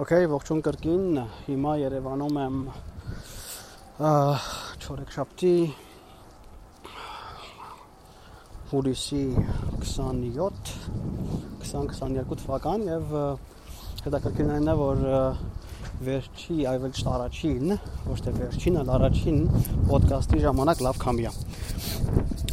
Okay, ողջույն կրկին։ Հիմա Երևանում եմ չորեքշաբթի հուլիսի 27 2022 թվական եւ հետաքրքիրն է որ վերջի այվել չտարաչին, ոչ թե վերջին, այլ առաջին ոդկասթի ժամանակ լավ քամիա։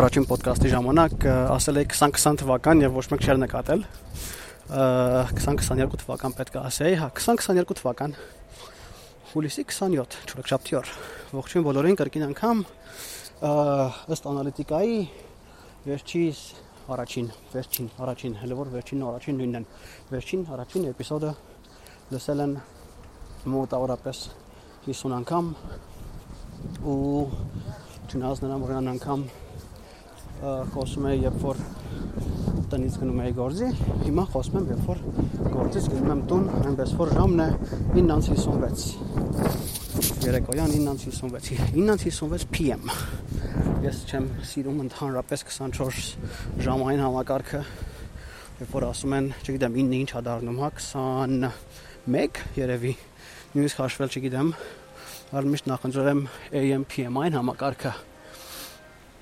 Առաջին ոդկասթի ժամանակ ասել էի 2020 թվական եւ ոչ մեկ չէր նկատել 2022 թվական պետք է ասեի, հա 2022 թվական հուլիսի 27 չորեքշաբթի օր։ Ողջույն բոլորին կրկին անգամ ըստ անալիտիկայի վերջից առաջին, վերջին, առաջին, հələ որ վերջին ու առաջին նույնն են։ Վերջին առաջին էպիզոդը լսել են մոտավորապես 50 անգամ ու չնայած նրան որ անգամ խոսում է երբ որ տնից գնում էի գործի, հիմա խոսում եմ, երբ որ գործից գնում եմ տուն, այնպես որ ժամն է 9:56։ Երեկոյան 9:56-ի 9:56 PM։ Ես չեմ սիրում ընդհանրապես 24 ժամային համակարգը, երբ որ ասում են, չգիտեմ, 9-ը ինչ ա դառնում, հա 21 երևի։ Նույնիսկ հաշվել չգիտեմ, այլ միշտ նախընտրեմ AM PM-ային համակարգը։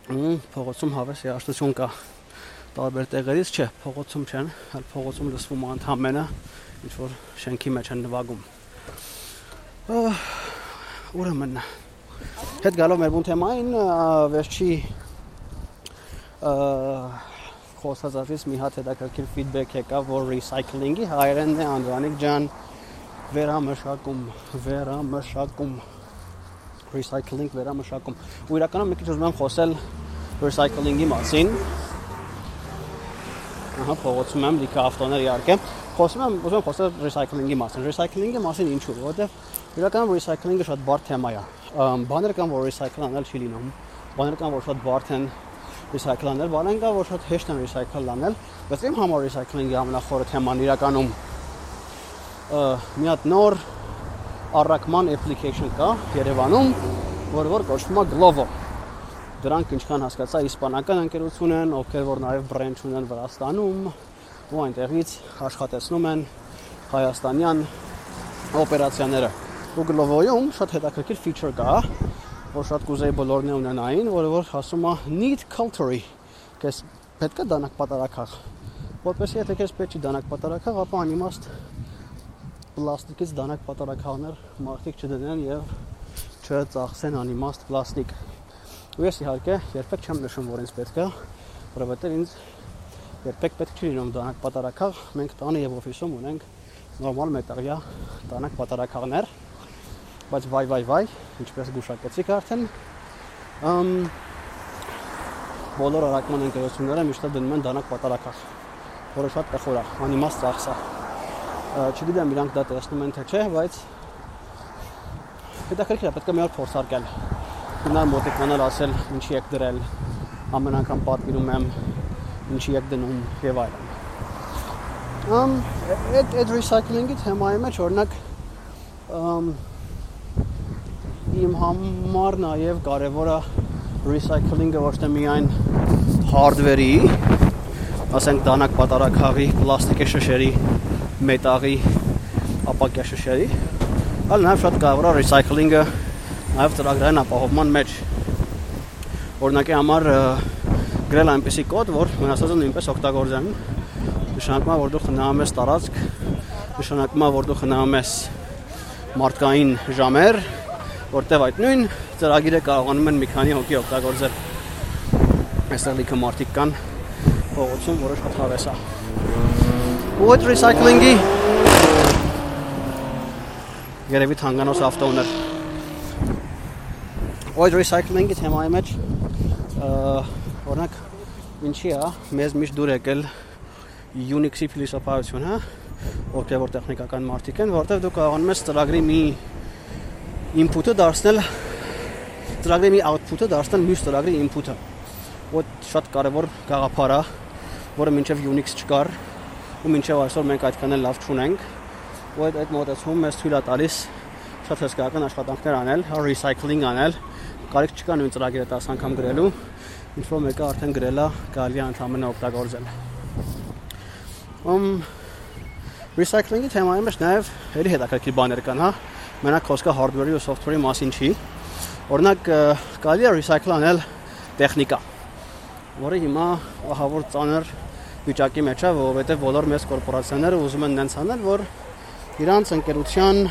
Ու փողոցում հավես երաշտություն կա տարբեր տեղերից չէ, փողոցում չեն, այլ փողոցում լսվում է ընդհանրապես ինչ որ շենքի մեջ են նվագում։ Ուրեմն հետ գալով մեր բուն թեմային վերջի խոսածածից մի հատ հետաքրքիր ֆիդբեք եկավ, որ recycling-ի հայերենն է Անդրանիկ ջան վերամշակում, վերամշակում recycling վերամշակում։ Ու իրականում մի քիչ ուզում եմ խոսել recycling-ի մասին, ահա փողոցում եմ լիքը ավտոներ իհարկե խոսում եմ ուզում եմ խոսել recycling-ի մասին recycling-ի մասին ինչու որովհետև իրականում recycling-ը շատ բարդ թեմա է բաներ կան որ recycle անել չի լինում բաներ կան որ շատ բարդ են recycle անել բաներ կան որ շատ հեշտ են recycle անել բայց իմ համար recycling-ի ամենախորը թեման իրականում մի հատ նոր առաքման application կա Երևանում որը որ կոչվում է Glovo Դրանք ինչքան հասկացա իսպանական ընկերություն են, ովքեր որ նաև բրենդ ունեն Վրաստանում ու այնտեղից աշխատեցնում են հայաստանյան օպերացիաները։ Ու Glovo-ում շատ հետաքրքիր feature կա, որ շատ կուզեի բոլորն ունենային, որը որ ասում է need culture։ Կես պետք է դանակ պատարակախ։ Որպես եթե քեզ պետք չի դանակ պատարակախ, ապա անիմաստ պլաստիկից դանակ պատարակախներ մարդիկ չդնեն եւ չծախսեն անիմաստ պլաստիկ Ու ես իհարկե երբեք չեմ նշում, որ ինձ պետք է, որովհետև ինձ երբեք պետք չի լինում դանակ պատարակաղ։ Մենք տանը եւ օֆիսում ունենք նորմալ մետաղյա դանակ պատարակաղներ, բայց վայ վայ վայ, ինչպես գուշակեցիք արդեն, ըմ բոլոր առաքման ընկերությունները միշտ դնում են դանակ պատարակաղ, որը շատ տխուր է, անիմաստ ծախս է։ Չգիտեմ իրանք դա տեսնում են թե չէ, բայց հետաքրքիր է, պետք է մի օր փորձարկել գնալ մոտիկանալ ասել ինչի եք դրել ամեն անգամ պատվիրում եմ ինչի եք դնում եւ այլն ամ այդ այդ recycling-ի թեմայի մեջ օրինակ իմ համար նաև կարևորը recycling-ը ոչ թե միայն hardware-ի, ասենք դանակ պատարակաղի, պլաստիկի շշերի, մետաղի, ապակյա շշերի, այլ նաև շատ կարևոր է recycling-ը նաև ծրագրային ապահովման մեջ օրինակի համար գրել այնպեսի կոդ, որ մնացածը նույնպես օգտագործեն։ Նշանակում է, որ դու խնայում ես տարածք, նշանակում է, որ դու խնայում ես մարդկային ժամեր, որտեվ այդ նույն ծրագիրը կարողանում են մի քանի հոգի օգտագործել։ Այստեղ լիքը մարդիկ կան փողոցում, որը շատ հավես է։ այդ recycling-ի Երևի թանկանոս ավտոուներ Oil recycling-ի թեմայի մեջ օրինակ ինչի է մեզ միշտ դուր եկել Unix-ի փիլիսոփայություն, հա, ովքեր որ տեխնիկական մարդիկ են, որտեղ դու կարողանում ես ծրագրի մի input-ը դարձնել ծրագրի մի output-ը դարձնել մյուս ծրագրի input-ը։ Ոդ շատ կարևոր գաղափար է, որը մինչև Unix չկար ու մինչև այսօր մենք այդքան էլ լավ չունենք։ Ու այդ այդ մոտեցումը մեզ թույլ է տալիս շատ հսկայական աշխատանքներ անել, recycling անել, կարիք չկա նույն ծրագիրը 10 անգամ գրելու, ինչ որ մեկը արդեն գրելա, կարելի է ընդհանրապես օգտագործել։ Ում Recycling-ի թեմայի մեջ նաև ելի հետաքրքիր բաներ կան, հա։ Մենակ խոսքը hardware-ի ու software-ի մասին չի։ Օրինակ կարելի է recycle անել տեխնիկա, որը հիմա ահավոր ծանր վիճակի մեջ է, որովհետև բոլոր մեծ կորպորացիաները ուզում են նենց անել, որ իրանց ընկերության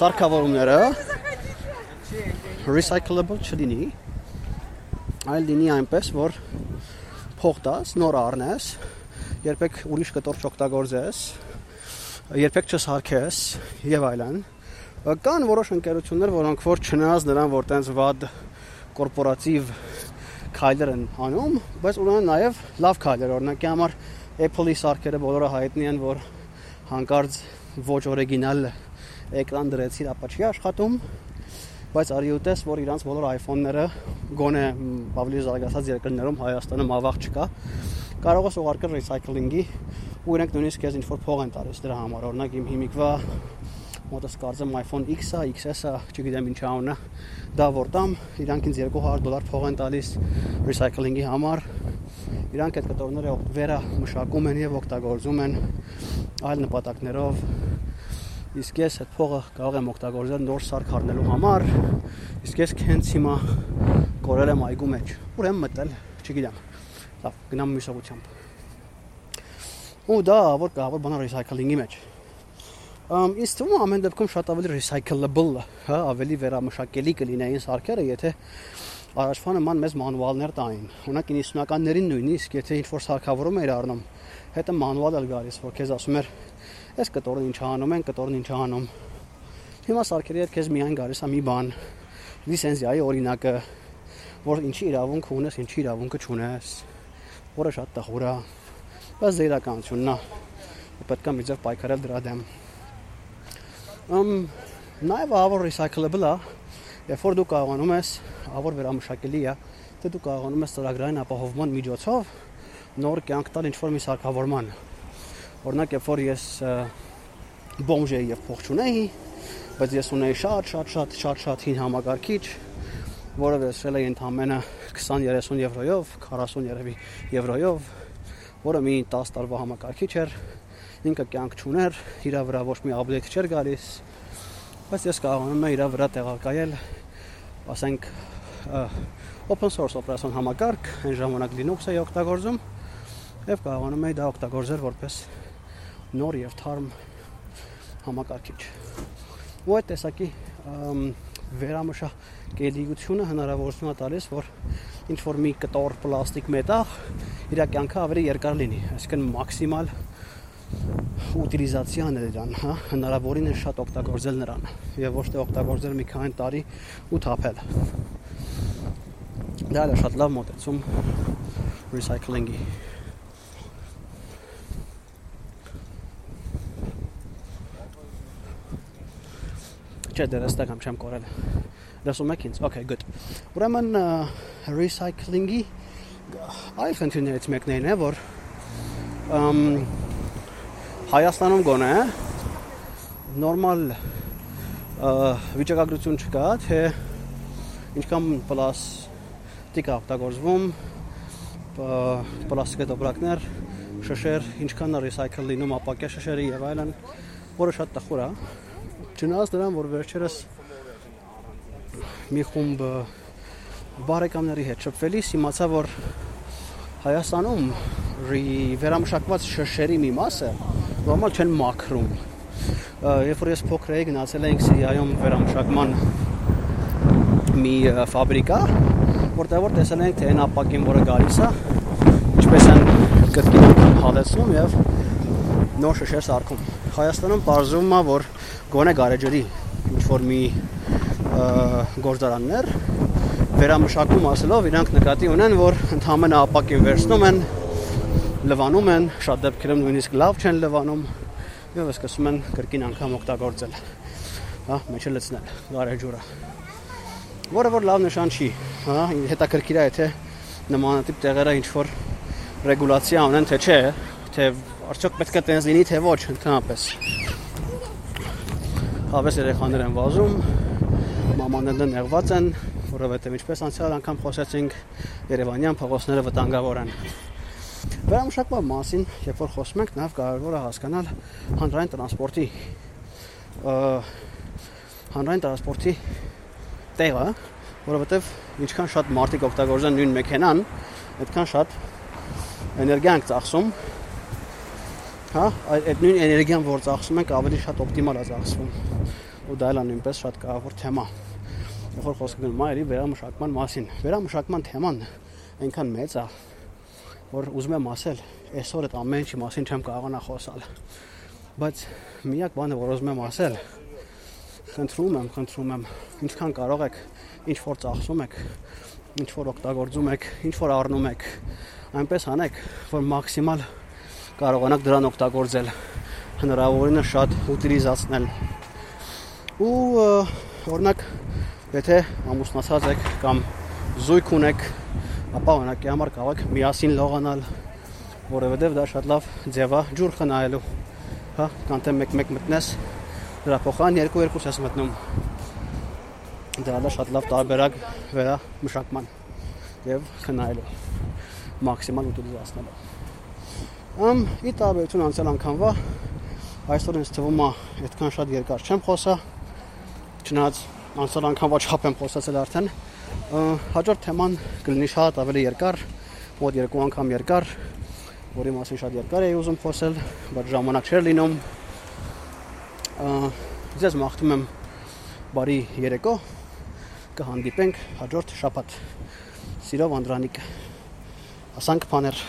սարքավորումները recyclable չլինի, այլ լինի այնպես, որ փող տաս, նոր առնես, երբեք ուրիշ կտոր չօգտագործես, երբեք չսարքես եւ այլն։ Կան որոշ ընկերություններ, որոնք որ չնայած նրան, որ տենց վատ կորպորատիվ քայլեր են անում, բայց ունեն նաև լավ քայլեր, օրինակի համար Apple-ի սարքերը բոլորը հայտնի են, որ հանկարծ ոչ օրիգինալ էկրան դրեցիր, ապա չի աշխատում, բայց արի ուտես, որ իրանց բոլոր iPhone-ները գոնե ավելի զարգացած երկրներում Հայաստանում ավաղ չկա, կարող ես ուղարկել recycling-ի ու իրենք նույնիսկ քեզ ինչ-որ փող են տալիս դրա համար։ Օրինակ իմ հիմիկվա մոտս կարծեմ iPhone X-ը, XS-ը, չգիտեմ ինչ անունը, դա որտամ իրանք ինձ 200 դոլար փող են տալիս recycling-ի համար։ Իրանք այդ կտորները վերա մշակում են եւ օգտագործում են այլ նպատակներով իսկ ես այդ փողը կարող եմ օգտագործել նոր սարք առնելու համար իսկ ես հենց հիմա կորել եմ այգու մեջ ուր եմ մտել չգիտեմ լավ գնամ մյուս ուղությամբ ու դա որ կա որ բանա recycling-ի մեջ ըմ իսկ թվում ամեն դեպքում շատ ավելի recyclable հա ավելի վերամշակելի կլինեին սարքերը եթե առաջվա նման մեծ մանուալներ տային օրինակ 90-ականներին նույնիսկ եթե ինչ որ սարքավորում էր առնում հետո մանուալ էլ գալիս որ քեզ ասում էր Այս կտորն ինչ անում են, կտորն ինչ անում։ Հիմա սարքերի հետ քեզ միայն գալիս է մի բան՝ լիցենզիայի օրինակը, որ ինչի իրավունք ունես, ինչի իրավունքը չունես, որը շատ տխուր է։ Բայց զերականությունն է։ Պետք է միջև պայքարել դրա դեմ։ Ամ նաև ավոր recyclable է, երբ որ դու կարողանում ես, ավոր վերամշակելի է, դե դու կարողանում ես ծրագրային ապահովման միջոցով նոր կյանք տալ ինչ-որ մի սարքավորման Օրինակ, երբ որ ես բոմժ էի եւ փող չունեի, բայց ես ունեի շատ շատ շատ շատ շատ հին համակարգիչ, որը վերցրել էի ընդամենը 20-30 եվրոյով, 40 երևի եվրոյով, որը մի 10 տարվա համակարգիչ էր, ինքը կյանք չուներ, իրա վրա ոչ մի update չէր գալիս, բայց ես կարողանում եմ իրա վրա տեղակայել, ասենք open source օպերացիոն համակարգ, այն ժամանակ Linux-ը օգտագործում եւ կարողանում եմ դա օգտագործել որպես նոր եւ թարմ համակարգիչ։ Ու այդ տեսակի վերամշակելիությունը հնարավորություն է տալիս, որ ինչ որ մի կտոր պլաստիկ մետաղ իր կյանքը ավելի երկար լինի, այսինքն մաքսիմալ ուտիլիզացիան է դրան, հա, հնարավորին է շատ օգտագործել նրան եւ ոչ թե օգտագործել մի քանի տարի ու թափել։ Դա էլ շատ լավ մոտեցում recycling-ի Չէ, դեռ այստեղ եմ չեմ կորել։ Լսում եք ինձ։ Okay, good։ Ուրեմն recycling-ի այլ խնդիրներից մեկն է, որ ըմ Հայաստանում գոնե նորմալ վիճակագրություն չկա, թե ինչքան պլաստիկ է օգտագործվում, պլաստիկե տոպրակներ, շշեր, ինչքան է recycle լինում ապակյա շշերի եւ այլն, որը շատ տխուր է Չնայած նրան, որ վերջերս մի խումբ բարեկամների հետ շփվելիս իմացա, որ Հայաստանում վերամշակված շշերի մի մասը նորմալ չեն մաքրում։ Երբ որ ես փոքր էի գնացել էինք Սիրիայում վերամշակման մի ֆաբրիկա, որտեղ որ տեսել ենք թե այն ապակին, որը գալիս է, ինչպես են կտկին հալեցնում եւ նոր շշեր սարքում։ Հայաստանում բարձում է, որ գոնե գարեջրի ինչ որ մի գործարաններ վերամշակում ասելով իրանք նկատի ունեն, որ ընդհանրապես ապակին վերցնում են, լվանում են, շատ դեպքերում նույնիսկ լավ չեն լվանում եւ սկսում են կրկին անգամ օգտագործել։ Հա, մեջը լցնել գարեջուրը։ Որը որ լավ նշան չի, հա, հետաքրքիր է թե նմանատիպ տեղերը ինչ որ ռեգուլացիա ունեն, թե չէ, թե արդյոք պետք է տենց լինի, թե ոչ, ընդհանրապես հավես երեխաներ են վազում, մամաներն նեղված են, որովհետև ինչպես անցյալ անգամ խոսեցինք, Երևանյան փողոցները վտանգավոր են։ Վերամշակման մասին, երբ որ խոսում ենք, նաև կարևոր է հասկանալ հանրային տրանսպորտի հանրային տրանսպորտի տեղը, որովհետև ինչքան շատ մարդիկ օգտագործեն նույն մեքենան, այդքան շատ էներգիա ենք ծախսում հա այդ նույն էներգիան որ ծախսում ենք ավելի շատ օպտիմալ է ծախսվում ու դա էլ է նույնպես շատ կարևոր թեմա որ խոսքը գնում է վերամշակման մասին վերամշակման թեման այնքան մեծ է որ ուզում եմ ասել, այսօր այդ ամեն ինչի մասին չեմ կարողանա խոսալ։ Բայց միակ բանը, որ ուզում եմ ասել, խնդրում եմ, խնդրում եմ, ինչքան կարող եք, ինչ որ ծախսում եք, ինչ որ օգտագործում եք, ինչ որ առնում եք, այնպես անեք, որ մաքսիմալ կարողանաք դրան օգտագործել, հնարավորինս շատ ուտիլիզացնել։ Ու օրինակ, եթե ամուսնացած եք կամ զույգ ունեք, ապա օրինակի համար կարող եք միասին լողանալ, որովհետև դա շատ լավ ձև է ջուր խնայելու։ Հա, կանտե մեկ-մեկ մտնես, դրա փոխան երկու-երկուս ես մտնում։ Դա դա շատ լավ տարբերակ վերա մշակման եւ խնայելու մաքսիմալ ուտիլիզացնելու։ Ամ ի տարբերություն անցյալ անգամվա այսօր ինձ թվում է այդքան շատ երկար չեմ խոսա։ Չնայած անցյալ անգամվա չափ եմ խոսացել արդեն հաջորդ թեման կլինի շատ ավելի երկար, մոտ երկու անգամ երկար, որի մասին շատ երկար էի ուզում խոսել, բայց ժամանակ չէր լինում։ Ձեզ մաղթում եմ բարի երեկո։ Կհանդիպենք հաջորդ շաբաթ։ Սիրով Անդրանիկ։ Ասանք բաներ